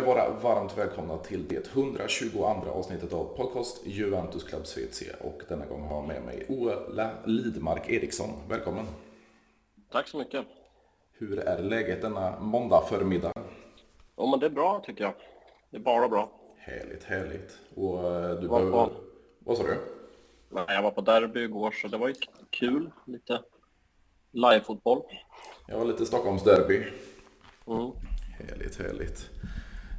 Ni vara varmt välkomna till det 122 avsnittet av podcast Juventus Club Svezia och denna gång har jag med mig Ola Lidmark Eriksson. Välkommen! Tack så mycket! Hur är läget denna måndag förmiddag? Ja, men det är bra tycker jag. Det är bara bra. Härligt, härligt. Och eh, du Vad behöver... bra. Vad sa du? Nej, Jag var på derby igår så det var ju kul. Lite live-fotboll. Jag var lite Stockholmsderby. Mm. Härligt, härligt.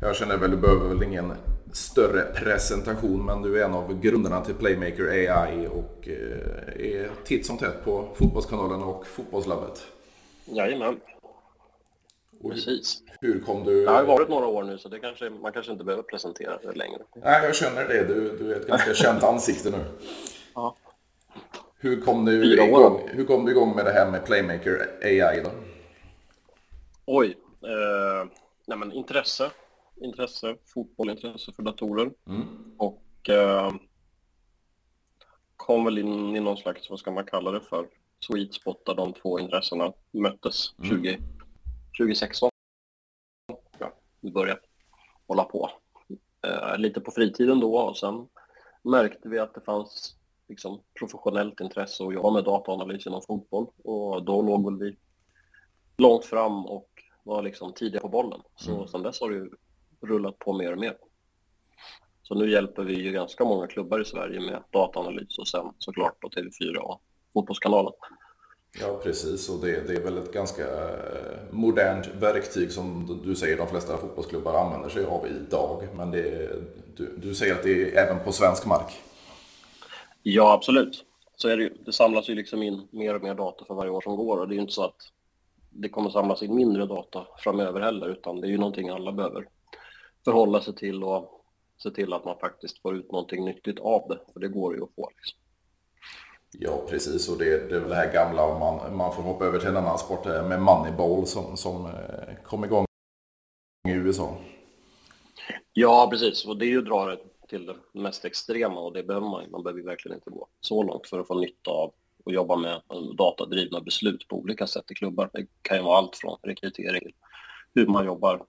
Jag känner väl, du behöver väl ingen större presentation, men du är en av grundarna till Playmaker AI och eh, är titt som tätt på Fotbollskanalen och Fotbollslabbet. Jajamän, Och precis. hur kom du... Det har varit några år nu så det kanske, man kanske inte behöver presentera det längre. Nej, jag känner det. Du, du är ett ganska känt ansikte nu. Ja. Hur kom, du Fyra år. igång, hur kom du igång med det här med Playmaker AI då? Oj. Eh, nej men intresse. Intresse, fotboll, intresse för datorer. Mm. Och eh, kom väl in i någon slags, vad ska man kalla det för, sweet spot där de två intressena möttes 20, 2016. Ja, vi började hålla på. Eh, lite på fritiden då och sen märkte vi att det fanns liksom, professionellt intresse att jobba med dataanalys inom fotboll och då låg väl vi långt fram och var liksom tidiga på bollen. Så Mm. sen dess har det ju rullat på mer och mer. Så nu hjälper vi ju ganska många klubbar i Sverige med dataanalys och sen såklart på TV4 och Fotbollskanalen. Ja, precis. Och det, det är väl ett ganska eh, modernt verktyg som du säger de flesta fotbollsklubbar använder sig av idag. Men det, du, du säger att det är även på svensk mark. Ja, absolut. Så är det ju. Det samlas ju liksom in mer och mer data för varje år som går och det är ju inte så att det kommer samlas in mindre data framöver heller utan det är ju någonting alla behöver förhålla sig till och se till att man faktiskt får ut någonting nyttigt av det. För det går ju att få. Liksom. Ja, precis. Och det, det är väl det här gamla, om man, man får hoppa över till en annan sport, eh, med Moneyball som, som eh, kom igång i USA. Ja, precis. Och det är ju att dra det till det mest extrema och det behöver man Man behöver ju verkligen inte gå så långt för att få nytta av att jobba med datadrivna beslut på olika sätt i klubbar. Det kan ju vara allt från rekrytering till hur man jobbar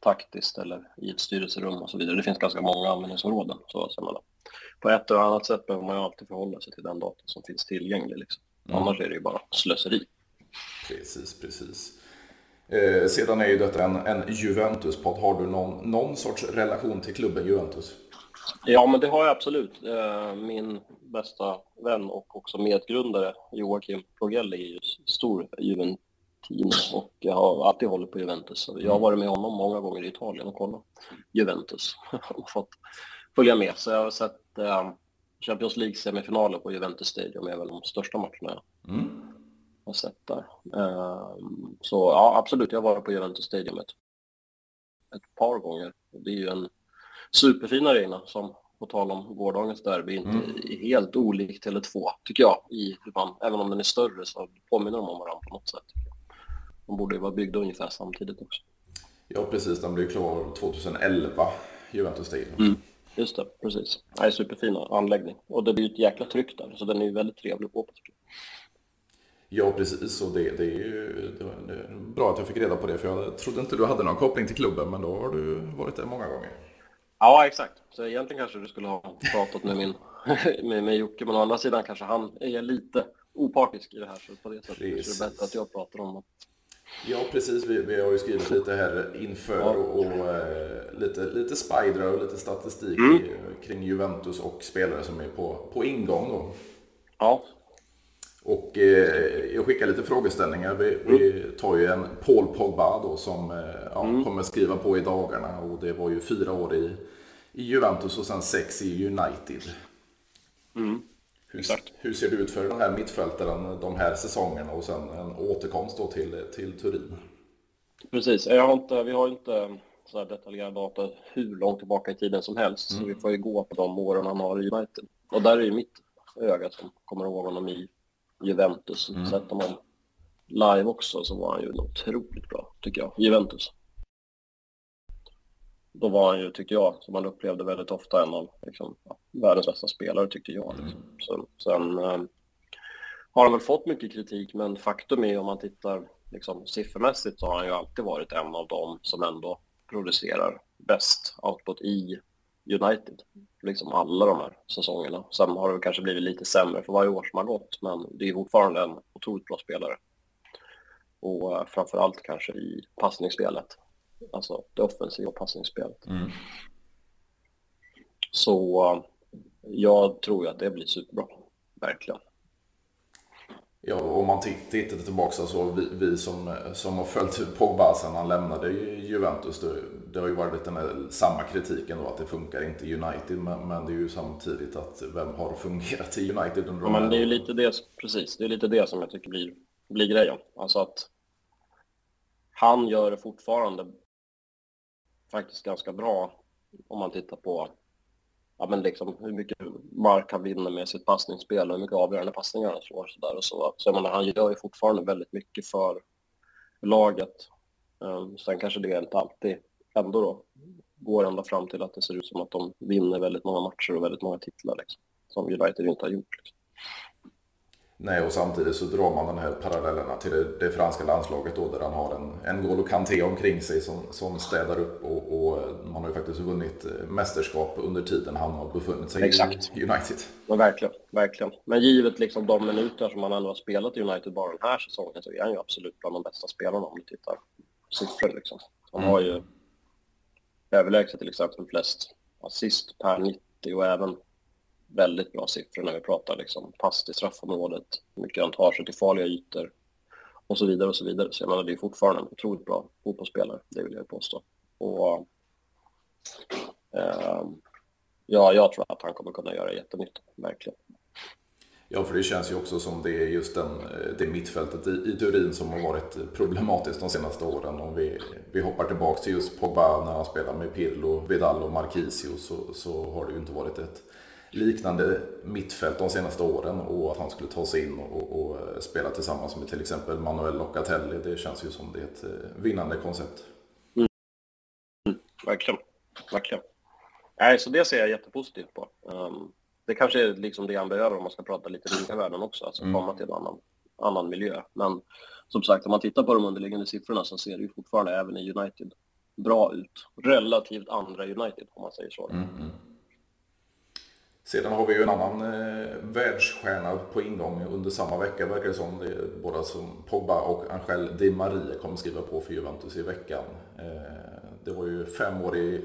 taktiskt eller i ett styrelserum och så vidare. Det finns ganska många användningsområden. Så att säga. På ett eller annat sätt behöver man ju alltid förhålla sig till den data som finns tillgänglig. Liksom. Mm. Annars är det ju bara slöseri. Precis, precis. Eh, sedan är ju detta en, en Juventus-podd. Har du någon, någon sorts relation till klubben Juventus? Ja, men det har jag absolut. Eh, Min bästa vän och också medgrundare Joakim Progelli är ju stor Juventino och jag har alltid hållit på Juventus. Så Jag har varit med honom många gånger i Italien och kollat Juventus och fått följa med. Så jag har sett eh, Champions League-semifinaler på Juventus Stadium är väl de största matcherna jag Mm. har sett där. Eh, Så ja, absolut, jag har varit på Juventus Stadium ett, ett par gånger. Det är ju en superfin arena som, på tal om gårdagens derby, inte är helt olik Tele2, tycker jag. I hur man, även om den är större så påminner de om varandra på något sätt. De borde ju vara byggda ungefär samtidigt också. Ja, precis. Den blev klar 2011, Juventus Stadium. Mm. Just det, precis. Det är superfin anläggning. Och det blir ju ett jäkla tryck där, så den är ju väldigt trevlig att gå på. Ja, precis. Och det, det är ju det var, det är bra att jag fick reda på det, för jag trodde inte du hade någon koppling till klubben, men då har du varit där många gånger. Ja, exakt. Så egentligen kanske du skulle ha pratat med min med, med Jocke, men å andra sidan kanske han är lite opartisk i det här, så på det sättet det Precis. är bättre att jag pratar om det. Ja, precis. Vi, vi har ju skrivit lite här inför och, och eh, lite, lite spider och lite statistik Mm. kring Juventus och spelare som är på, på ingång. Då. Ja, Och eh, jag skickar lite frågeställningar. Vi, vi tar ju en Paul Pogba då som eh, ja, kommer skriva på i dagarna. Och det var ju fyra år i, i Juventus och sen sex i United. mm. Hur, hur ser det ut för den här mittfältaren de här säsongerna och sen en återkomst då till, till Turin? precis. Jag har inte, vi har inte så här detaljerad data hur långt tillbaka i tiden som helst, så vi får ju gå på de åren han har i United. Och där är ju mitt öga som kommer ihåg honom i Juventus. Mm. Sett honom live också så var han ju otroligt bra, tycker jag. Juventus. Då var han ju, tyckte jag, som man upplevde väldigt ofta, en av liksom, ja, världens bästa spelare, tyckte jag. Liksom. Sen, sen eh, har han väl fått mycket kritik, men faktum är om man tittar liksom, siffermässigt så har han ju alltid varit en av dem som ändå producerar bäst output i United. Liksom alla de här säsongerna. Sen har det kanske blivit lite sämre för varje år som har gått, men det är fortfarande en otroligt bra spelare. Och eh, framför allt kanske i passningsspelet. Alltså det offensiva passningsspelet. Mm. Så jag tror ju att det blir superbra. Verkligen. Ja, om man tittar tillbaka så alltså, vi, vi som, som har följt Pogba sen han lämnade Juventus, det, det har ju varit den här, samma kritiken då att det funkar inte i United, men, men, det är ju samtidigt att vem har fungerat i United under ja, men det är ju lite det, precis, det är lite det som jag tycker blir, blir grejen. Alltså att han gör det fortfarande faktiskt ganska bra om man tittar på ja, men liksom hur mycket mark han vinner med sitt passningsspel och hur mycket avgörande passningar han slår. Så där och så. så jag menar, han gör ju fortfarande väldigt mycket för laget. Um, sen kanske det inte alltid ändå då går ända fram till att det ser ut som att de vinner väldigt många matcher och väldigt många titlar liksom, som United inte har gjort. Liksom. Nej, och samtidigt så drar man den här parallellerna till det, det franska landslaget då, där han har en, en Golo Kanté omkring sig som, som städar upp och, och, man har ju faktiskt vunnit eh, mästerskap under tiden han har befunnit sig Exakt. i United. Ja, verkligen, verkligen. Men givet liksom de minuter som han ändå har spelat i United bara den här säsongen så är han ju absolut bland de bästa spelarna om du tittar på siffror liksom. Han mm. har ju överlägset till exempel flest assist per 90 och även väldigt bra siffror när vi pratar liksom pass till straffområdet, mycket han tar sig till farliga ytor och så vidare och så vidare. Så jag menar, det är fortfarande en otroligt bra fotbollsspelare, det vill jag påstå. Och eh, ja, jag tror att han kommer kunna göra jättenytta, verkligen. Ja, för det känns ju också som det är just den, eh, det mittfältet i, i Turin som har varit problematiskt de senaste åren. Om vi, vi hoppar tillbaka till just Pogba när han spelar med Pirlo, Vidal och Marquisio så, så har det ju inte varit ett liknande mittfält de senaste åren och att han skulle ta sig in och, och spela tillsammans med till exempel Manuel Locatelli. Det känns ju som det är ett eh, vinnande koncept. Mm. Mm, verkligen, verkligen. Nej, så det ser jag jättepositivt på. Um, det kanske är liksom det han behöver om man ska prata lite rika världen också, alltså mm. komma till en annan, annan miljö. Men som sagt, om man tittar på de underliggande siffrorna så ser det ju fortfarande även i United bra ut. Relativt andra United, om man säger så. Mm. Sedan har vi ju en annan eh, världsstjärna på ingång under samma vecka verkar det som. Det båda som Pogba och Angel Di Maria kommer skriva på för Juventus i veckan. Eh, det var ju fem år i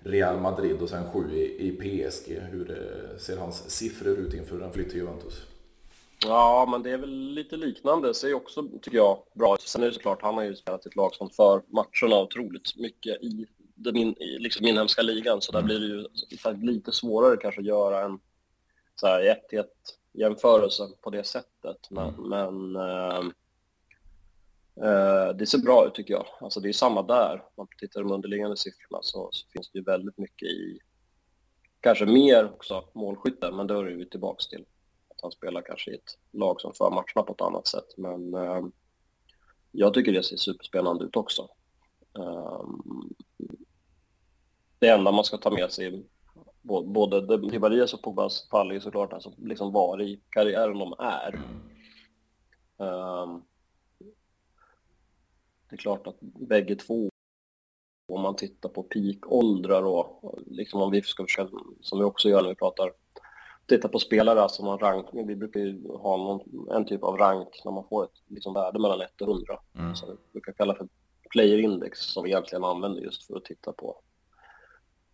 Real Madrid och sen sju i, i PSG. Hur eh, ser hans siffror ut inför en flytt till Juventus? Ja, men det är väl lite liknande. Det ser också, tycker jag, bra ut. Sen är det såklart, han har ju spelat i ett lag som för matcherna otroligt mycket i den in, liksom inhemska ligan så där mm. blir det ju lite svårare kanske att göra en så här ett till ett jämförelse på det sättet. Men, mm. men äh, äh, det ser bra ut tycker jag. Alltså det är samma där. Om man tittar de underliggande siffrorna så, så, finns det ju väldigt mycket i, kanske mer också målskytte, men då är vi tillbaka till att han spelar kanske i ett lag som för matcherna på ett annat sätt. Men äh, jag tycker det ser superspännande ut också. Um, det enda man ska ta med sig både Di Marias och Pogbas fall är såklart alltså liksom var i karriären de är. Um, det är klart att bägge två, om man tittar på peak-åldrar och liksom om vi ska försöka, som vi också gör när vi pratar, titta på spelare, alltså man rank, vi brukar ju ha någon, en typ av rank när man får ett liksom, värde mellan 1 och 100, mm. som vi brukar kalla för player index, som vi egentligen använder just för att titta på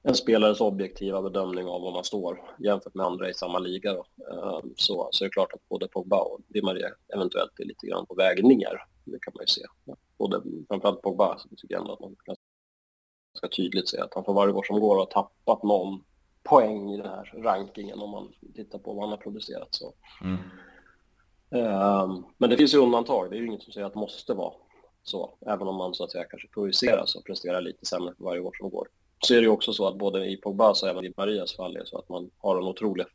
en spelares objektiva bedömning av var man står jämfört med andra i samma liga. Då. Ehm, så, så är det klart att både Pogba och Di Maria eventuellt är lite grann på väg ner. Det kan man ju se. Både, framförallt Pogba så tycker jag ändå att man ganska tydligt se att han för varje år som går har tappat någon poäng i den här rankingen om man tittar på vad han har producerat. Så. Mm. Um, men det finns ju undantag. Det är ju inget som säger att det måste vara så. Även om man så att säga kanske projiceras och presterar lite sämre för varje år som går så är det ju också så att både i Pogbas och även i Marias fall är så att man har en otrolig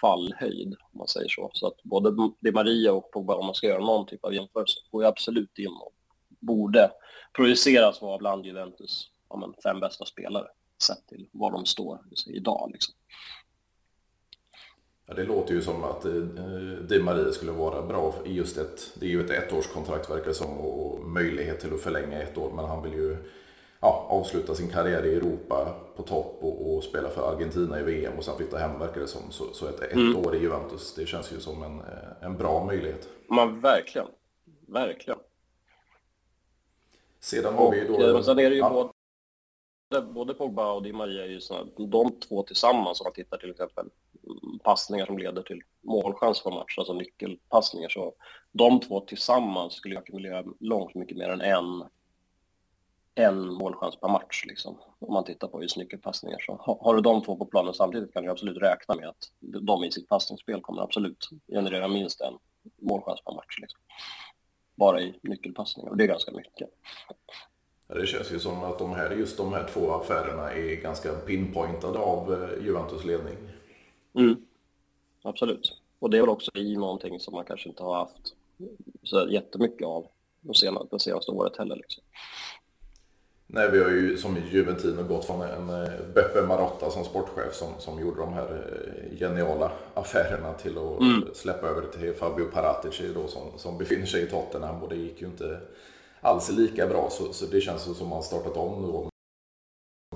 fallhöjd, om man säger så. Så att både Di Maria och Pogba, om man ska göra någon typ av jämförelse, går ju absolut in och borde projiceras vara bland Juventus ja, men, fem bästa spelare, sett till var de står idag. Liksom. Ja, det låter ju som att eh, Di Maria skulle vara bra i just ett, det är ju ett ettårskontrakt verkar det som och möjlighet till att förlänga ett år, men han vill ju ja, avsluta sin karriär i Europa på topp och, och, spela för Argentina i VM och sen flytta hem verkar det som. Så, så ett, ett mm. år i Juventus, det känns ju som en, en bra möjlighet. Man, verkligen, verkligen. Sedan har vi ju då... Och sen är det ju ja. både, både Pogba och Di Maria är ju såna, de två tillsammans om man tittar till exempel passningar som leder till målchans på match, alltså nyckelpassningar, så de två tillsammans skulle ackumulera långt mycket mer än en, en målchans per match, liksom, om man tittar på just nyckelpassningar. Så har du de två på planen samtidigt kan du absolut räkna med att de i sitt passningsspel kommer absolut generera minst en målchans per match. Liksom. Bara i nyckelpassningar, och det är ganska mycket. Ja, det känns ju som att de här, just de här två affärerna är ganska pinpointade av eh, Juventus ledning. Mm. Absolut. Och det är väl också i någonting som man kanske inte har haft så jättemycket av det senaste, det senaste året heller. Liksom. Nej, vi har ju som Juventino gått från en eh, Beppe Marotta som sportchef som, som gjorde de här eh, geniala affärerna till att mm. släppa över till Fabio Paratici då som, som befinner sig i Tottenham och det gick ju inte alls lika bra så, så det känns som att man startat om nu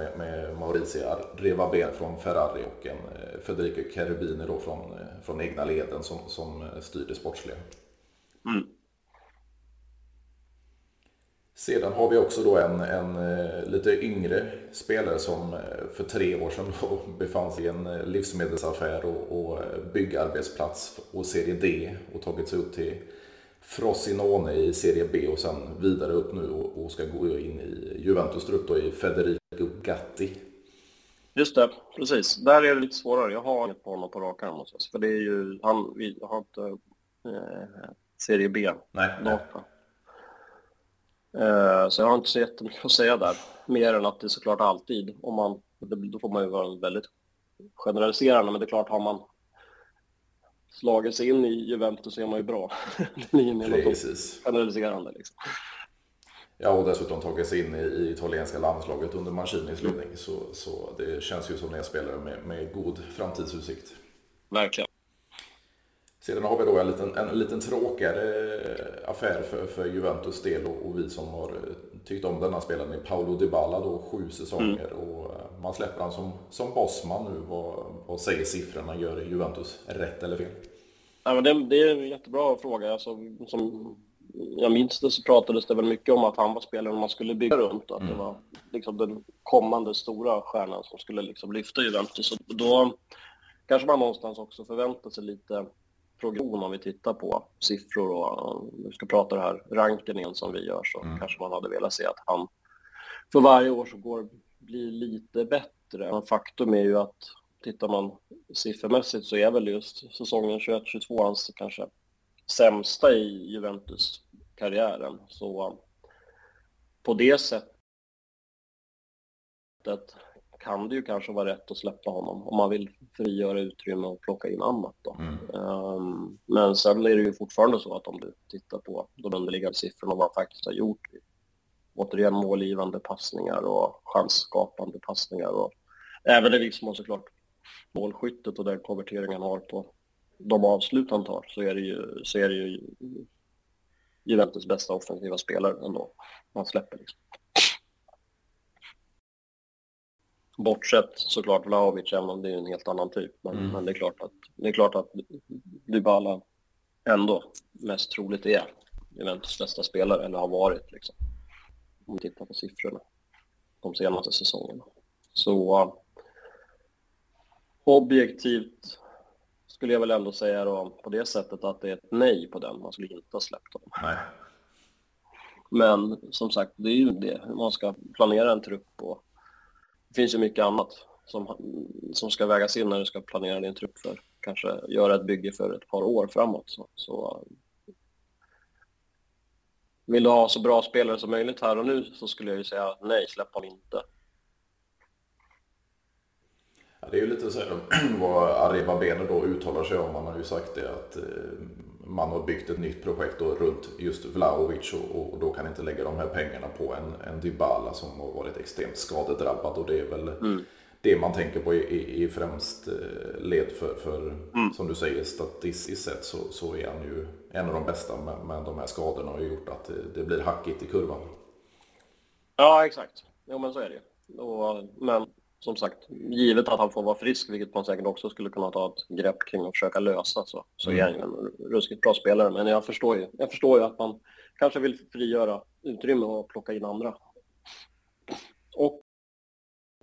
med, med Maurizio Revaben från Ferrari och en eh, Federico Cherubini då från, från egna leden som, som styr det sportsliga. Mm. Sedan har vi också då en, en lite yngre spelare som för tre år sedan befann sig i en livsmedelsaffär och, och byggarbetsplats och Serie D och tagit sig upp till Frosinone i Serie B och sen vidare upp nu och, och ska gå in i Juventus trupp då i Federico Gatti. Just det, precis. Där är det lite svårare. Jag har inget på honom på rak arm. För det är ju, han, vi har inte eh, Serie B-data. Eh, så jag har inte så jättemycket att säga där. Mer än att det är såklart alltid, om man, då får man ju vara väldigt generaliserande, men det är klart har man slagit sig in i Juventus så är man ju bra. Precis. generaliserande liksom. Ja, och dessutom tagit sig in i, i italienska landslaget under Mancinis ledning. Så, så det känns ju som en spelare med, med god framtidsutsikt. Verkligen. Sedan har vi då en liten, en liten tråkigare affär för, för Juventus del och, och, vi som har tyckt om denna spelaren är Paolo Dybala då, sju säsonger mm. och eh, man släpper han som, som bossman nu. Vad, vad säger siffrorna? Gör Juventus rätt eller fel? Ja, men det, det är en jättebra fråga. Alltså, som jag minns det så pratades det väl mycket om att han var spelaren man skulle bygga runt. Att mm. det var liksom den kommande stora stjärnan som skulle liksom lyfta Juventus. Och då kanske man någonstans också förväntar sig lite progression om vi tittar på siffror och vi ska prata det här rankingen som vi gör så mm. kanske man hade velat se att han för varje år så går blir lite bättre. Men faktum är ju att tittar man siffermässigt så är väl just säsongen 21-22 hans kanske sämsta i Juventus-karriären. Så på det sättet kan det ju kanske vara rätt att släppa honom om man vill frigöra utrymme och plocka in annat. Då. Mm. Um, men sen är det ju fortfarande så att om du tittar på de underliggande siffrorna och vad han faktiskt har gjort, återigen målgivande passningar och chansskapande passningar och även i viss mån såklart målskyttet och den konverteringen han har på de avslut han tar så är det ju, så är det ju Juventus bästa offensiva spelare ändå. Man släpper liksom. Bortsett såklart Vlahovic, även om det är en helt annan typ. Men, mm. men, det, är klart att, det är klart att Dybala ändå mest troligt är Juventus bästa spelare, eller har varit liksom. Om vi tittar på siffrorna de senaste säsongerna. Så objektivt skulle jag väl ändå säga då på det sättet att det är ett nej på den. Man skulle inte ha släppt honom. Nej. Men som sagt, det är ju det. Man ska planera en trupp och det finns ju mycket annat som, som ska vägas in när du ska planera din trupp för kanske göra ett bygge för ett par år framåt. Så, så vill du ha så bra spelare som möjligt här och nu så skulle jag ju säga nej, släpp honom inte. Ja, det är ju lite så här, vad Arriva Bene då uttalar sig om. Han har ju sagt det att eh, man har byggt ett nytt projekt då runt just Vlahovic och, och, då kan inte lägga de här pengarna på en, en Dybala som har varit extremt skadedrabbad och det är väl mm. det man tänker på i, i, i främst eh, led för, för mm. som du säger statistiskt sett så, så är han ju en av de bästa men, men de här skadorna har gjort att det, det blir hackigt i kurvan. Ja exakt. jo men så är det ju. Och, men som sagt, givet att han får vara frisk, vilket man säkert också skulle kunna ta ett grepp kring och försöka lösa, så, så är han ju en ruskigt bra spelare. Men jag förstår, ju, jag förstår ju att man kanske vill frigöra utrymme och plocka in andra. Och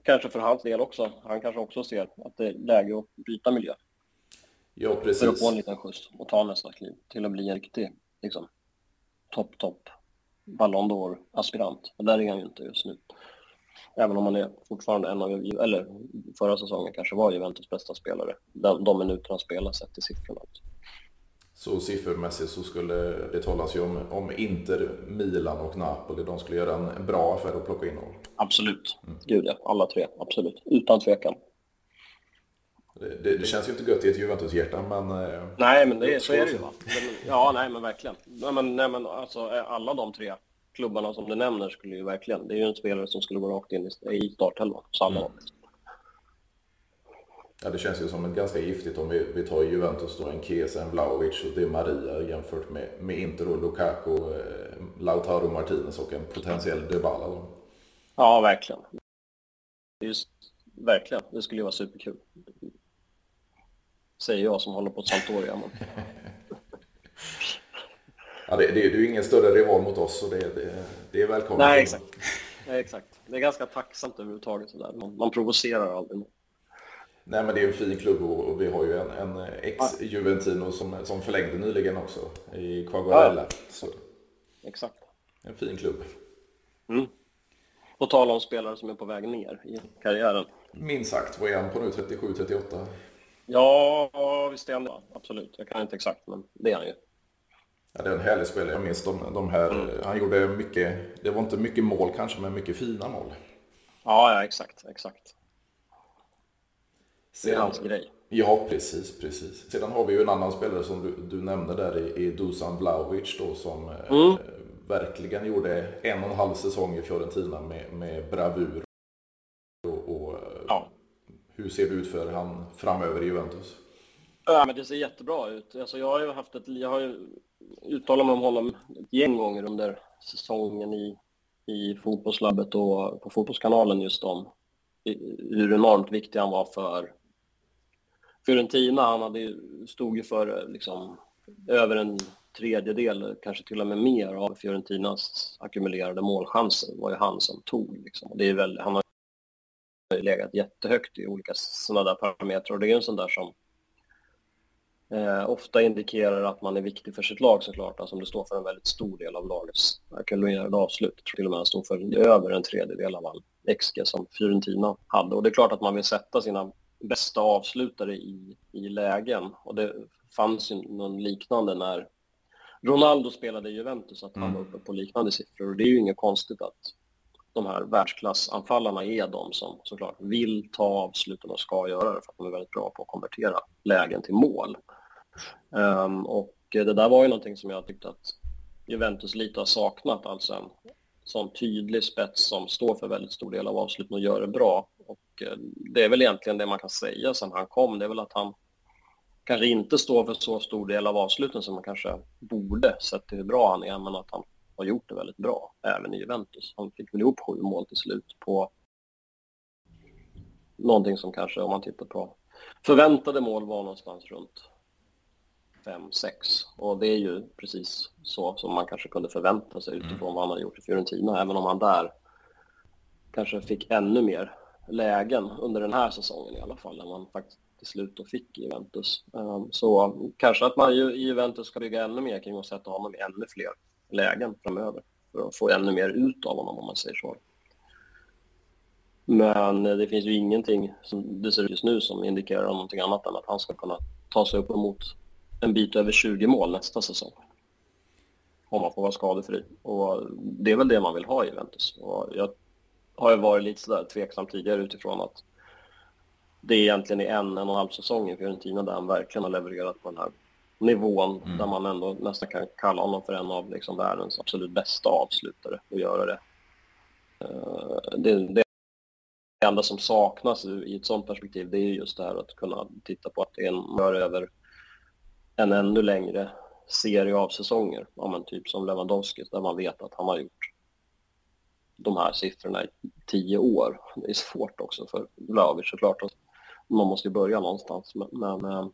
kanske för hans del också, han kanske också ser att det är läge att byta miljö. Ja, precis. För att få en liten skjuts och ta nästa kliv till att bli en riktig liksom, topp, topp Ballon d'Or-aspirant. Och där är han ju inte just nu. Även om han är fortfarande en av, eller förra säsongen kanske var Juventus bästa spelare. De, de minuterna han spelar sett till siffrorna. Så siffermässigt så skulle det talas ju om, om Inter, Milan och Napoli. De skulle göra en bra affär att plocka in honom. Absolut. Mm. Gud ja, alla tre. Absolut. Utan tvekan. Det, det, det, känns ju inte gött i ett Juventus-hjärta, men... Eh, nej, men det, så är det ju. Va? Ja, nej, men verkligen. Nej, men, nej, men alltså, alla de tre klubbarna som du nämner skulle ju verkligen... Det är ju en spelare som skulle gå rakt in i, startelvan, samma mm. Ja, det känns ju som ett ganska giftigt om vi, vi tar Juventus då, en Chiesa, en Vlahovic och det är Maria jämfört med, med Inter och Lukaku, eh, Lautaro Martinez och en potentiell Dybala. Då. Ja, verkligen. Just, verkligen, det skulle ju vara superkul. Säger jag som håller på Sampdoria. Men... ja, det, det, det är ju ingen större rival mot oss så det, det, det är välkommet. Nej, exakt. Nej, exakt. Det är ganska tacksamt överhuvudtaget. Sådär. Man, man provocerar aldrig. Nej, men det är en fin klubb och vi har ju en, en ex-Juventino som, som förlängde nyligen också i Quaguarella. Ja. Så. Exakt. En fin klubb. Mm. På tal om spelare som är på väg ner i karriären. Minst sagt. Vad är han på nu? 37-38? Ja, visst är han det. Absolut. Jag kan inte exakt, men det är han ju. Ja, det är en härlig spelare. Jag minns de, de här. Mm. Han gjorde mycket. Det var inte mycket mål kanske, men mycket fina mål. Ja, ja exakt. Exakt. Det är hans grej. Ja, precis, precis. Sedan har vi ju en annan spelare som du, du nämnde där i, i Dusan Vlahovic då som eh, mm. eh, verkligen gjorde en och en halv säsong i Fiorentina med, med bravur. Och, och ja. Hur ser det ut för han framöver i Juventus? Ja, men det ser jättebra ut. Alltså, jag har ju haft ett, jag har ju uttalat mig om honom ett gäng gånger under säsongen i, i fotbollslabbet och på Fotbollskanalen just om hur enormt viktig han var för Fiorentina, han hade, stod ju för liksom, över en tredjedel, kanske till och med mer, av Fiorentinas ackumulerade målchanser var ju han som tog. Liksom. Det är väl, han har legat jättehögt i olika sådana där parametrar och det är en sån där som eh, ofta indikerar att man är viktig för sitt lag såklart, alltså om det står för en väldigt stor del av lagets ackumulerade avslut. Jag tror till och med han stod för över en tredjedel av all XG som Fiorentina hade och det är klart att man vill sätta sina bästa avslutare i, i lägen. Och det fanns ju någon liknande när Ronaldo spelade i Juventus, att han mm. var uppe på liknande siffror. Och det är ju inget konstigt att de här världsklassanfallarna är de som såklart vill ta avsluten och ska göra det för att de är väldigt bra på att konvertera lägen till mål. Um, och det där var ju någonting som jag tyckte att Juventus lite har saknat, alltså en sån tydlig spets som står för väldigt stor del av avsluten och gör det bra. Och eh, det är väl egentligen det man kan säga sen han kom, det är väl att han kanske inte står för så stor del av avsluten som man kanske borde, sett till hur bra han är, men att han har gjort det väldigt bra, även i Juventus. Han fick väl ihop sju mål till slut på någonting som kanske, om man tittar på förväntade mål, var någonstans runt 5-6. Och det är ju precis så som man kanske kunde förvänta sig utifrån mm. vad han har gjort i Fiorentina, även om han där kanske fick ännu mer lägen under den här säsongen i alla fall än man faktiskt till slut då fick i Juventus. Ehm, så kanske att man i Juventus ska bygga ännu mer kring att sätta honom i ännu fler lägen framöver för att få ännu mer ut av honom om man säger så. Men det finns ju ingenting som det ser ut just nu som indikerar någonting annat än att han ska kunna ta sig upp emot en bit över 20 mål nästa säsong. Om man får vara skadefri. Och det är väl det man vill ha i Juventus. Och jag har ju varit lite sådär tveksam tidigare utifrån att det egentligen är en, en och en halv säsong i Fiorentina där han verkligen har levererat på den här nivån mm. där man ändå nästan kan kalla honom för en av liksom världens absolut bästa avslutare och göra det. Uh, det, det enda som saknas i ett sånt perspektiv det är just det här att kunna titta på att en, rör över en ännu längre serie av säsonger, ja, men typ som Lewandowski, där man vet att han har gjort de här siffrorna i tio år. Det är svårt också för Vlahovic såklart. Man måste ju börja någonstans. Men, men eh,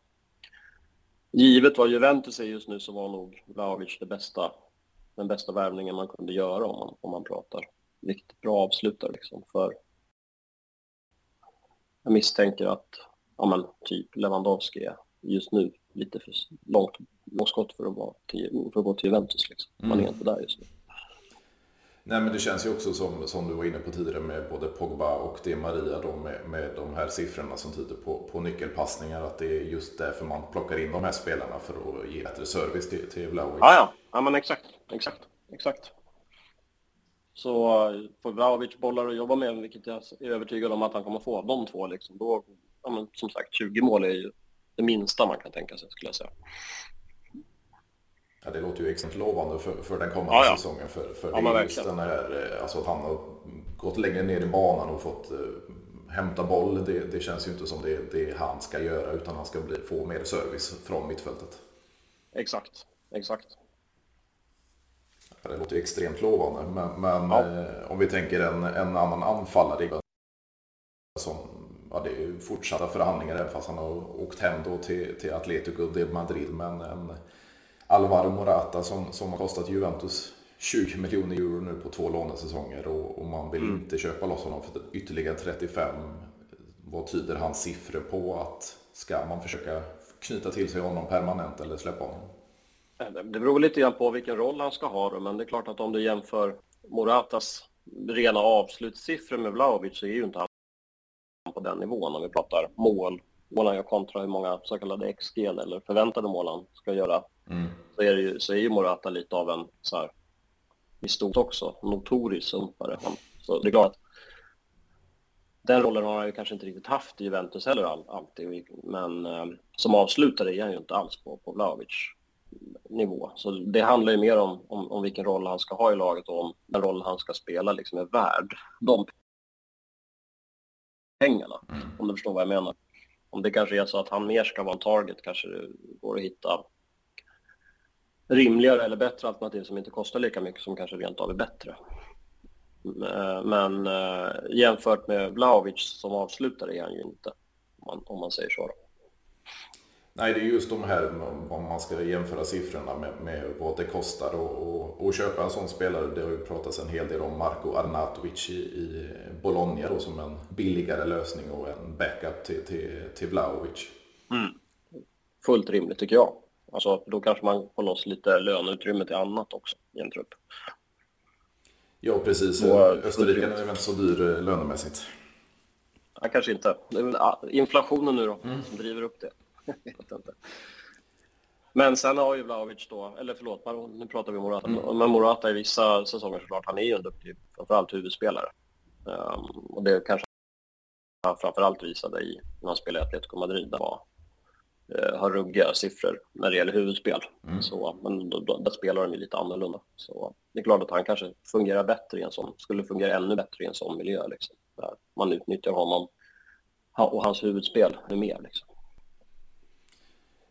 givet vad Juventus är just nu så var nog Vlahovic det bästa, den bästa värvningen man kunde göra om man, om man pratar riktigt bra avslutare. Liksom. För jag misstänker att ja, men, typ Lewandowski är just nu lite för långt skott för att, vara till, för att gå till Juventus. Liksom. Man är mm. inte där just nu. Nej men det känns ju också som, som du var inne på tidigare med både Pogba och Di Maria då med, med de här siffrorna som tyder på, på nyckelpassningar. Att det är just därför man plockar in de här spelarna för att ge bättre service till, till Vlahovic. Ja, ja, ja men exakt, exakt, exakt. Så får Vlahovic bollar att jobba med, vilket jag är övertygad om att han kommer få de två, liksom, då, ja, men, som sagt, 20 mål är ju det minsta man kan tänka sig, skulle jag säga. Ja, det låter ju extremt lovande för, för den kommande ja, ja. säsongen. För, för ja, just den här, eh, alltså att han har gått längre ner i banan och fått uh, hämta boll. Det, det, känns ju inte som det, det han ska göra utan han ska bli, få mer service från mittfältet. Exakt, exakt. Ja, det låter ju extremt lovande. Men, men eh, om vi tänker en, en annan anfallare som ja, det är fortsatta förhandlingar även fast han har åkt hem då till, till Atletico de Madrid. Men en, Alvaro Morata som, som har kostat Juventus 20 miljoner euro nu på två lånesäsonger och, och man vill mm. inte köpa loss honom för ytterligare 35. Vad tyder hans siffror på att ska man försöka knyta till sig honom permanent eller släppa honom? Det beror lite grann på vilken roll han ska ha då, men det är klart att om du jämför Moratas rena avslutssiffror med Vlahovic så är ju inte han på den nivån om vi pratar mål, mål han gör kontra hur många så kallade XG eller förväntade mål han ska göra Mm. Så, är ju, så är ju Morata lite av en, så här, i stort också, notorisk sumpare. Så det är klart att den rollen har han ju kanske inte riktigt haft i Juventus heller all, alltid, men eh, som avslutare är han ju inte alls på, på Vlahovic nivå. Så det handlar ju mer om, om, om, vilken roll han ska ha i laget och om den roll han ska spela liksom är värd de pengarna, mm. om du förstår vad jag menar. Om det kanske är så att han mer ska vara en target kanske det går att hitta rimligare eller bättre alternativ som inte kostar lika mycket som kanske rent av är bättre. Eh, men äh, jämfört med Vlahovic som avslutare är han ju inte, om man, om man säger så. Nej, det är just de här, om man ska jämföra siffrorna med, med vad det kostar att köpa en sån spelare. Det har ju pratats en hel del om Marco Arnautovic i, i Bologna då, som en billigare lösning och en backup till, till, till Vlahovic. Mm. Fullt rimligt tycker jag. Alltså, då kanske man får loss lite löneutrymme till annat också i en trupp. Ja, precis. Österrike är väl inte så dyr eh, lönemässigt? Ja, kanske inte. Väl inflationen nu då mm. som driver upp det. Men sen har ju Vlahovic då, eller förlåt, nu pratar vi Morata, mm. men Morata i vissa säsonger såklart, han är ju en duktig, framförallt huvudspelare. Um, och det kanske han framförallt visade i när han spelade i Atletico Madrid, där var eh, har ruggiga siffror när det gäller huvudspel. Mm. Så, men då, då, där spelar de ju lite annorlunda. Så det är klart att han kanske fungerar bättre i en sån, skulle fungera ännu bättre i en sån miljö. Liksom, där man utnyttjar honom och hans huvudspel mer. Liksom.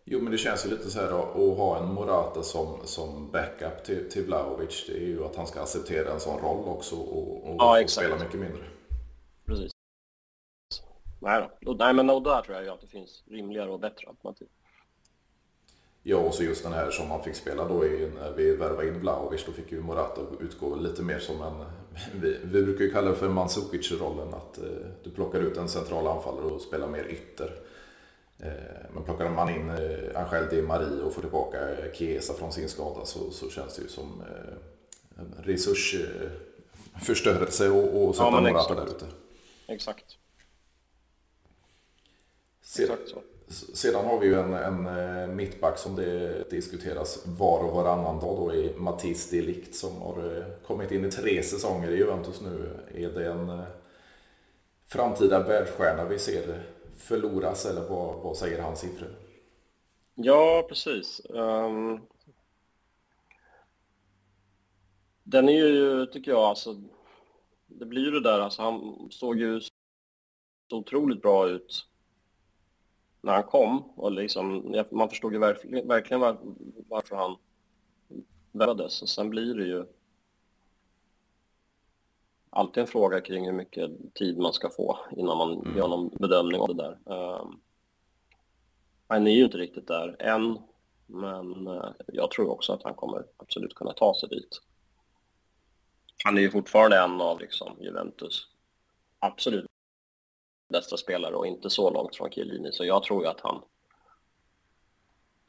Jo, men det känns ju lite så här då, att ha en Morata som, som backup till, till Vlahovic. Det är ju att han ska acceptera en sån roll också och, och ja, spela mycket mindre. Precis. Nej, då. Nej, men och där tror jag ju att det finns rimligare och bättre alternativ. Ja, och så just den här som han fick spela då i, när vi värvade in Vlahovic, då fick ju Morata utgå lite mer som en, vi, vi brukar ju kalla det för Mandzukic-rollen, att eh, du plockar ut en central anfallare och spelar mer ytter. Eh, men plockar man in eh, Angel Di Marie och får tillbaka Chiesa från sin skada så, så känns det ju som eh, resursförstörelse och, och sätta ja, Morata där ute. Exakt. Sedan, sedan har vi ju en, en eh, mittback som det diskuteras var och varannan dag då i Mattis Delikt som har eh, kommit in i tre säsonger i Juventus nu. Är det en eh, framtida världsstjärna vi ser förloras eller vad, vad säger hans siffror? Ja, precis. Um, den är ju, tycker jag, alltså, det blir ju det där, alltså han såg ju så otroligt bra ut när han kom. Och liksom, man förstod ju verkligen, verkligen varför han värvades. Och sen blir det ju alltid en fråga kring hur mycket tid man ska få innan man mm. gör någon bedömning av det där. Han är ju inte riktigt där än, men uh, jag tror också att han kommer absolut kunna ta sig dit. Han är ju fortfarande en av liksom, Juventus absolut bästa spelare och inte så långt från Chiellini, så jag tror ju att han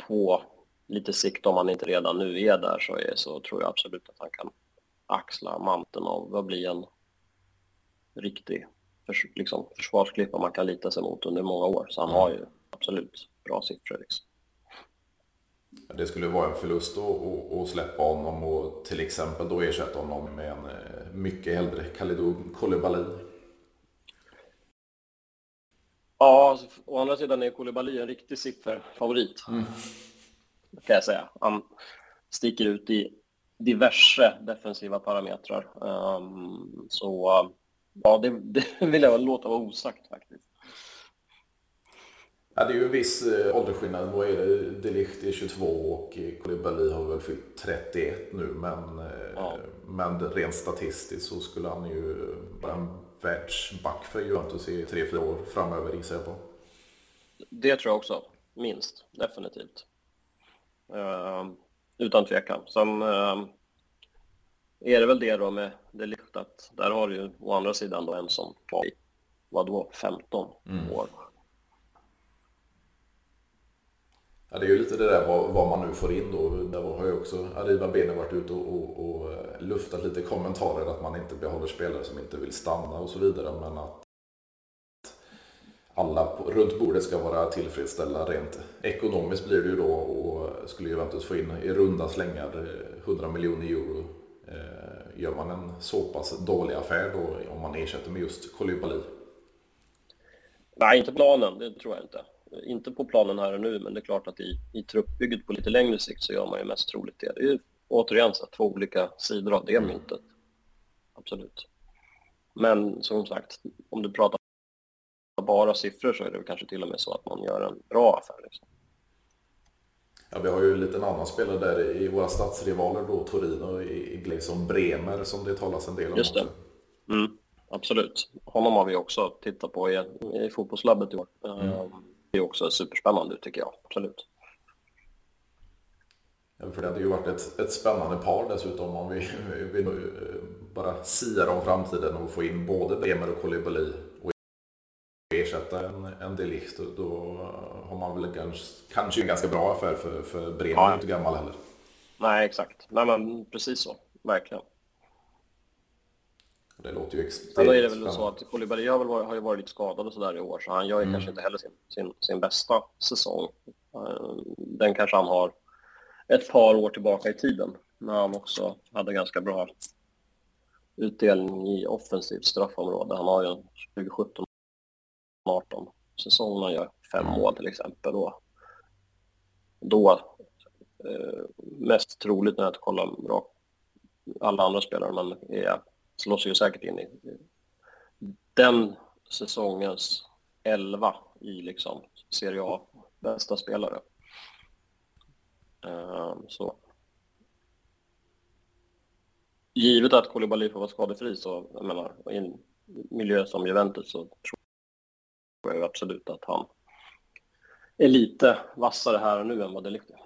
på lite sikt, om han inte redan nu är där, så, är, så tror jag absolut att han kan axla manteln av att bli en riktig förs liksom, försvarsklippa man kan lita sig mot under många år. Så han har ju absolut bra siffror. Liksom. Det skulle vara en förlust att, släppa honom och till exempel då ersätta honom med en eh, mycket äldre Kalidou Koulibaly. Ja, alltså, å andra sidan är Koulibaly en riktig sifferfavorit. Mm. Kan jag säga. Han sticker ut i diverse defensiva parametrar. Um, så ja, det, det vill jag låta vara osagt faktiskt. Ja, det är ju en viss eh, åldersskillnad. Vad är det? Delicht är 22 och Koulibaly har väl fyllt 31 nu. Men, eh, ja. men rent statistiskt så skulle han ju vara en världsback för Juventus i 3-4 år framöver gissar jag på. Det tror jag också. Minst, definitivt. Utan tvekan. Sen uh, är det väl det då med Delicht att där har du ju å andra sidan då en som var vadå, 15 mm. år. Ja, det är ju lite det där vad, vad man nu får in då. Där har ju också Arriva Bene varit ute och, och, och, eh, luftat lite kommentarer att man inte behåller spelare som inte vill stanna och så vidare. Men att alla på, runt bordet ska vara tillfredsställda rent ekonomiskt blir det ju då och skulle Juventus få in i runda slängar eh, 100 miljoner euro eh, gör man en så pass dålig affär då om man ersätter med just Kolibali? Nej, inte planen, det tror jag inte inte på planen här och nu, men det är klart att i, i truppbygget på lite längre sikt så gör man ju mest troligt det. Det är ju återigen så två olika sidor av det myntet. Absolut. Men som sagt, om du pratar bara siffror så är det kanske till och med så att man gör en bra affär. Liksom. Ja, vi har ju en liten annan spelare där i våra stadsrivaler då, Torino i, som Bremer som det talas en del om Just det. Mm, absolut. Honom har vi också tittat på i, i fotbollslabbet i år. Mm. Um, det är också superspännande tycker jag, absolut. Ja, för det hade ju varit ett, ett spännande par dessutom om vi, vi bara siar om framtiden och få in både Bremer och Koulibaly och ersätta en, en Delicht då, då har man väl ganska, kanske en ganska bra affär för, för Bremen ja. inte gammal heller. Nej, exakt. Nej, men precis så. Verkligen. Det låter ju extremt Sen är det väl så att Kolibali har, har ju varit lite skadad och sådär i år, så han gör ju mm. kanske inte heller sin, sin, sin bästa säsong. Ehm, den kanske han har ett par år tillbaka i tiden, när han också hade ganska bra utdelning i offensivt straffområde. Han har ju 2017 18 säsong och gör fem mm. mål till exempel. Och då, eh, mest troligt när jag kollar bra alla andra spelare, men är, slås ju säkert in i den säsongens 11 i liksom Serie A bästa spelare. Eh, så givet att Kolibali får vara skadefri så, jag menar, i en miljö som Juventus så tror jag absolut att han är lite vassare här nu än vad det är.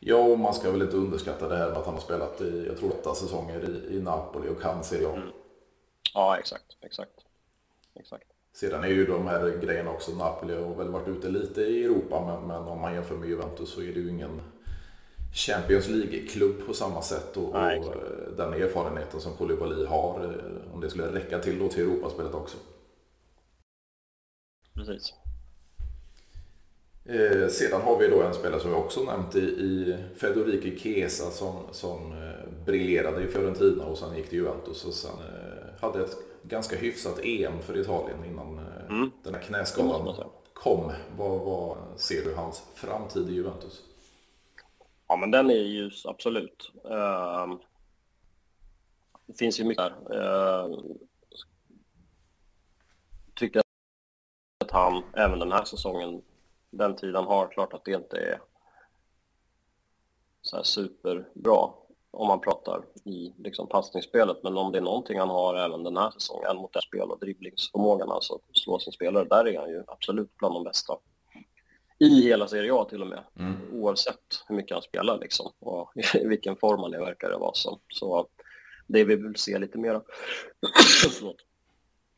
Ja, och man ska väl inte underskatta det här med att han har spelat i, jag tror åtta säsonger i, i Napoli och kan Serie A. Mm. Ja, exakt, exakt, exakt. Sedan är ju de här grejerna också, Napoli har väl varit ute lite i Europa, men, men om man jämför med Juventus så är det ju ingen Champions League-klubb på samma sätt och, Nej, och den erfarenheten som Koulibaly har, eh, om det skulle räcka till då till Europaspelet också. Precis. Eh, sedan har vi då en spelare som vi också nämnt i, i Federico Chiesa som, som eh, briljerade i Fiorentina och sen gick till Juventus och sen eh, hade ett ganska hyfsat EM för Italien innan eh, mm. den här knäskadan kom. Vad, vad ser du hans framtid i Juventus? Ja, men den är ljus, absolut. Uh, det finns ju mycket där. Uh, tycker att han även den här säsongen den tid han har, klart att det inte är så här superbra. om man pratar i liksom, passningsspelet. Men om det är någonting han har även den här säsongen mot det spel och dribblingsförmågan, alltså slå sin spelare, där är han ju absolut bland de bästa i hela Serie A till och med. Mm. Oavsett hur mycket han spelar liksom och i vilken form han är verkar det vara som. Så det vi vill se lite mer Förlåt.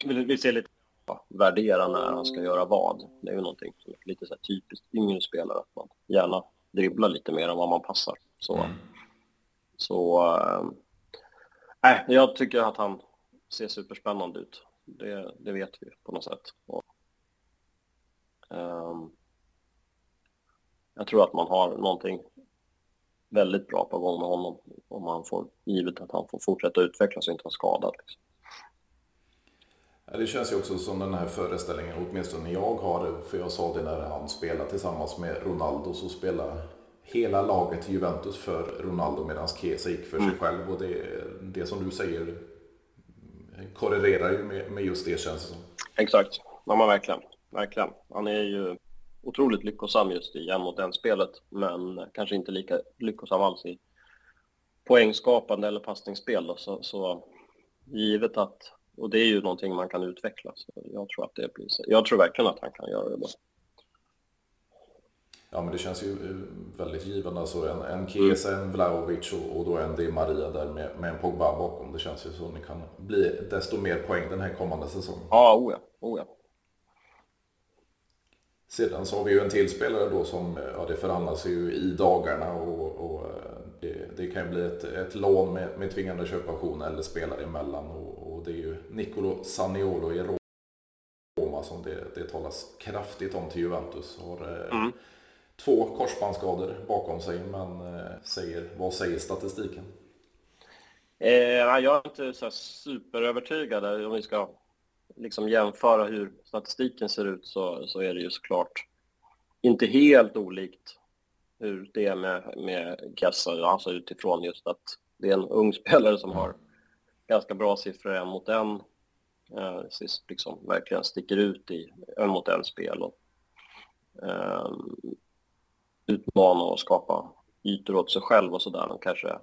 Vi vill se lite ja, värdera när han ska göra vad. Det är ju någonting som är lite så typiskt yngre spelare att man gärna dribblar lite mer än vad man passar. Så, mm. så äh, jag tycker att han ser superspännande ut. Det, det vet vi på något sätt. Och, um, jag tror att man har någonting väldigt bra på gång med honom om han får, givet att han får fortsätta utvecklas och inte vara skadad. Liksom. Ja, det känns ju också som den här föreställningen, åtminstone jag har, för jag sa det när han spelade tillsammans med Ronaldo, så spelade hela laget Juventus för Ronaldo medan Chiesa gick för sig mm. själv. Och det, det som du säger korrelerar ju med, med just det känns det som. Exakt, ja men verkligen. verkligen. Han är ju otroligt lyckosam just i en mot en-spelet, men kanske inte lika lyckosam alls i poängskapande eller passningsspel. Då. Så, så givet att, och det är ju någonting man kan utveckla, så jag tror att det blir Jag tror verkligen att han kan göra det bra. Ja, men det känns ju eh, väldigt givande. Alltså en, en Chiesa, en Vlahovic och, och då en Di Maria där med, med en Pogba bakom. Det känns ju att ni kan bli desto mer poäng den här kommande säsongen. Ja, oh ja. Oh ja. Sedan så har vi ju en till spelare då som, ja det förhandlas ju i dagarna och, och det, det, kan ju bli ett, ett lån med, med tvingande köpoption eller spelare emellan och, och det är ju Nicolo Saniolo i Roma som det, det talas kraftigt om till Juventus. Har eh, mm. två korsbandsskador bakom sig men eh, säger, vad säger statistiken? Eh, jag är inte så superövertygad om vi ska liksom jämföra hur statistiken ser ut så, så är det ju såklart inte helt olikt hur det är med, med Kessa, alltså utifrån just att det är en ung spelare som har ganska bra siffror en mot en. Eh, liksom verkligen sticker ut i en mot en spel och eh, utmana och skapa ytor åt sig själv och sådär. De kanske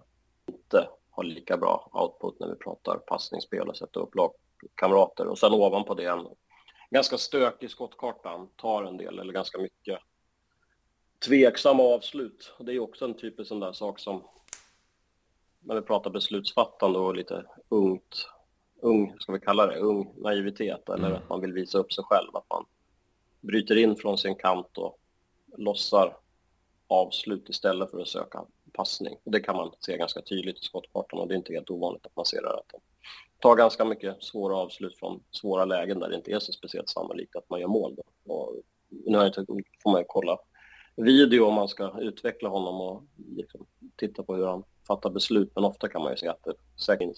inte har lika bra output när vi pratar passningsspel och sätta upp lagkamrater. och sen ovanpå det en ganska stökig skottkarta. Tar en del, eller ganska mycket, tveksamma avslut. Det är också en typisk sån där sak som när vi pratar beslutsfattande och lite ungt, ung, ska vi kalla det, ung naivitet eller mm. att man vill visa upp sig själv, att man bryter in från sin kant och lossar avslut istället för att söka passning. Det kan man se ganska tydligt i skottkartan och det är inte helt ovanligt att man ser det. Att tar ganska mycket svåra avslut från svåra lägen där det inte är så speciellt sannolikt att man gör mål. Då. Och nu har jag inte, får man ju kolla video om man ska utveckla honom och liksom titta på hur han fattar beslut. Men ofta kan man ju se att det säkert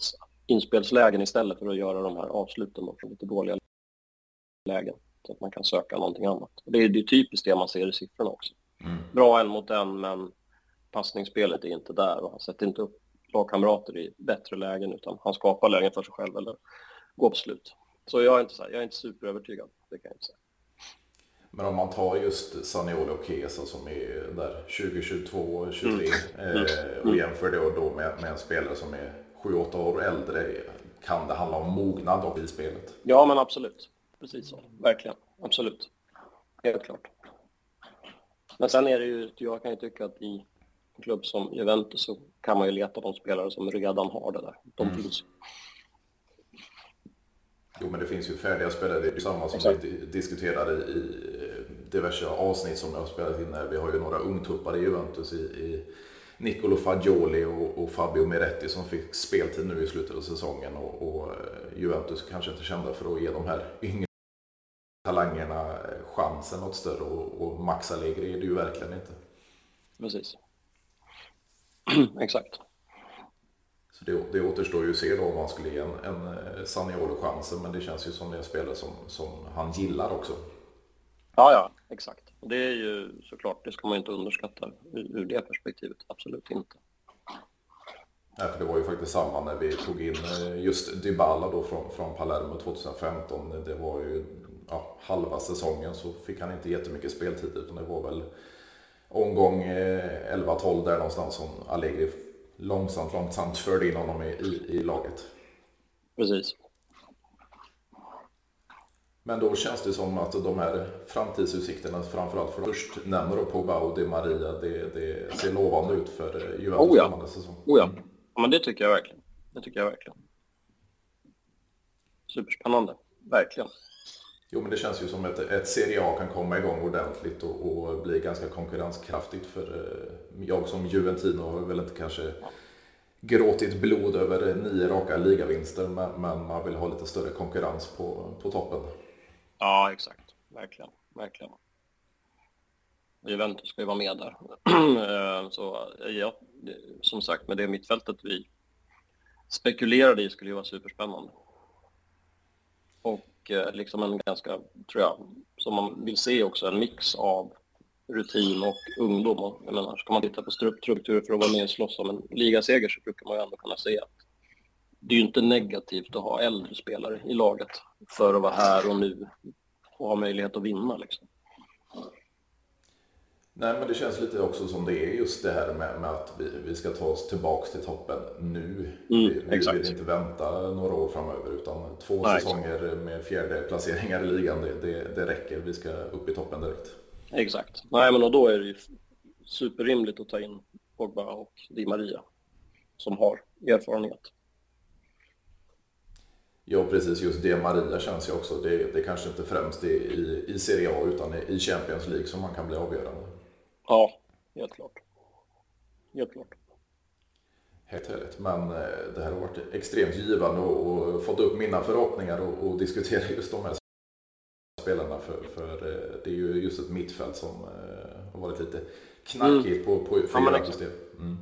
inspelslägen istället för att göra de här avsluten från lite dåliga lägen. Så att man kan söka någonting annat. Det är ju typiskt det man ser i siffrorna också. Mm. Bra en mot en, men passningsspelet är inte där och han sätter inte upp lagkamrater i bättre lägen utan han skapar lägen för sig själv eller går på slut. Så jag är inte, så här, jag är inte superövertygad, det kan jag inte säga. Men om man tar just Saniolo och Kesa som är där 2022 och 23 mm. eh, och mm. jämför det då med, med en spelare som är 7-8 år äldre. Kan det handla om mognad i spelet? Ja, men absolut. Precis så. Verkligen. Absolut. Helt klart. Men sen är det ju, jag kan ju tycka att i en klubb som Juventus så kan man ju leta de spelare som redan har det där. De mm. finns Jo, men det finns ju färdiga spelare. Det är ju samma som Exakt. vi diskuterade i diverse avsnitt som jag har spelat in här. Vi har ju några ungtuppar i Juventus i, i Nicolo Fagioli och, och, Fabio Meretti som fick speltid nu i slutet av säsongen. Och, och eh, Juventus kanske inte kända för att ge de här yngre talangerna chansen något större. Och, och Max Allegri är det ju verkligen inte. Precis. Exakt. Så det, det återstår ju att se då om man skulle ge en, en eh, Saniolo chansen, men det känns ju som det är en spelare som, som han gillar också. Ja, ja, exakt. Det är ju såklart, det ska man inte underskatta ur, ur det perspektivet, absolut inte. Nej, för det var ju faktiskt samma när vi tog in eh, just Dybala då från, från Palermo 2015. Det var ju ja, halva säsongen så fick han inte jättemycket speltid utan det var väl omgång 11-12 eh, där någonstans som Allegri långsamt, långsamt förde in honom i, i, i laget. Precis. Men då känns det som att de här framtidsutsikterna, framförallt för först nämner då Pogba och Di Maria, det, det ser lovande ut för Juventus Oh ja. kommande säsong. Oh ja. ja, men det tycker jag verkligen. Det tycker jag verkligen. Superspännande, verkligen. Jo, men det känns ju som att ett Serie A kan komma igång ordentligt och, och bli ganska konkurrenskraftigt. För eh, jag som Juventino har väl inte kanske gråtit blod över nio raka ligavinster, men, men man vill ha lite större konkurrens på, på toppen. Ja, exakt. Verkligen, verkligen. Juventus ska ju vara med där. Eh, så eh, ja, som sagt, med det mittfältet vi spekulerade i skulle ju vara superspännande. Och och liksom en ganska, tror jag, som man vill se också, en mix av rutin och ungdom. Och, jag menar, ska man titta på struktur strukturer för att vara med och slåss om en ligaseger så brukar man ju ändå kunna se att det är ju inte negativt att ha äldre spelare i laget för att vara här och nu och ha möjlighet att vinna. Liksom. Nej, men det känns lite också som det är just det här med, med att vi, vi ska ta oss tillbaks till toppen nu. vi, vi exakt. vill inte vänta några år framöver, utan två Nej, säsonger med fjärde placeringar i ligan, det, det, det räcker. Vi ska upp i toppen direkt. Exakt. Nej, men och då är det ju superrimligt att ta in Pogba och Di Maria som har erfarenhet. Ja, precis. Just det Maria känns ju också. Det, det kanske inte främst är i, i Serie A utan i- i Champions League som man kan bli avgörande. Ja, helt klart. Helt klart. Helt härligt. Men eh, det här har varit extremt givande och, fått upp mina förhoppningar och, och diskutera just de här spelarna. För, för eh, det är ju just ett mittfält som eh, har varit lite knackigt på, på, för Ja, men Juventus del. Mm,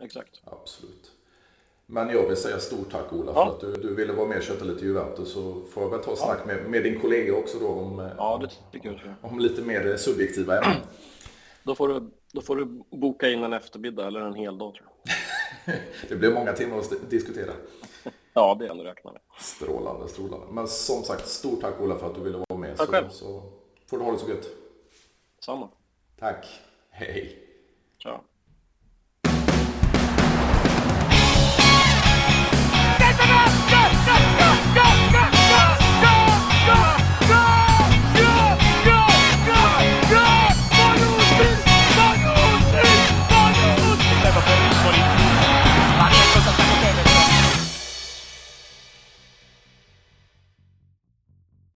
Exakt. absolut. Men jag vill säga stort tack Ola för Ja. att du, du ville vara med och köta lite Juventus. Så får jag väl ta snack med, med din kollega också då om, Ja, jag. om lite mer subjektiva ämnen. Då får, du, då får du boka in en eftermiddag eller en hel dag tror jag. Det blir många timmar att diskutera. Ja, det är ändå räkna med. Strålande, strålande. Men som sagt, stort tack Ola för att du ville vara med. Tack så, själv. så får du ha det så gött. Samma. Tack. Hej. Ciao.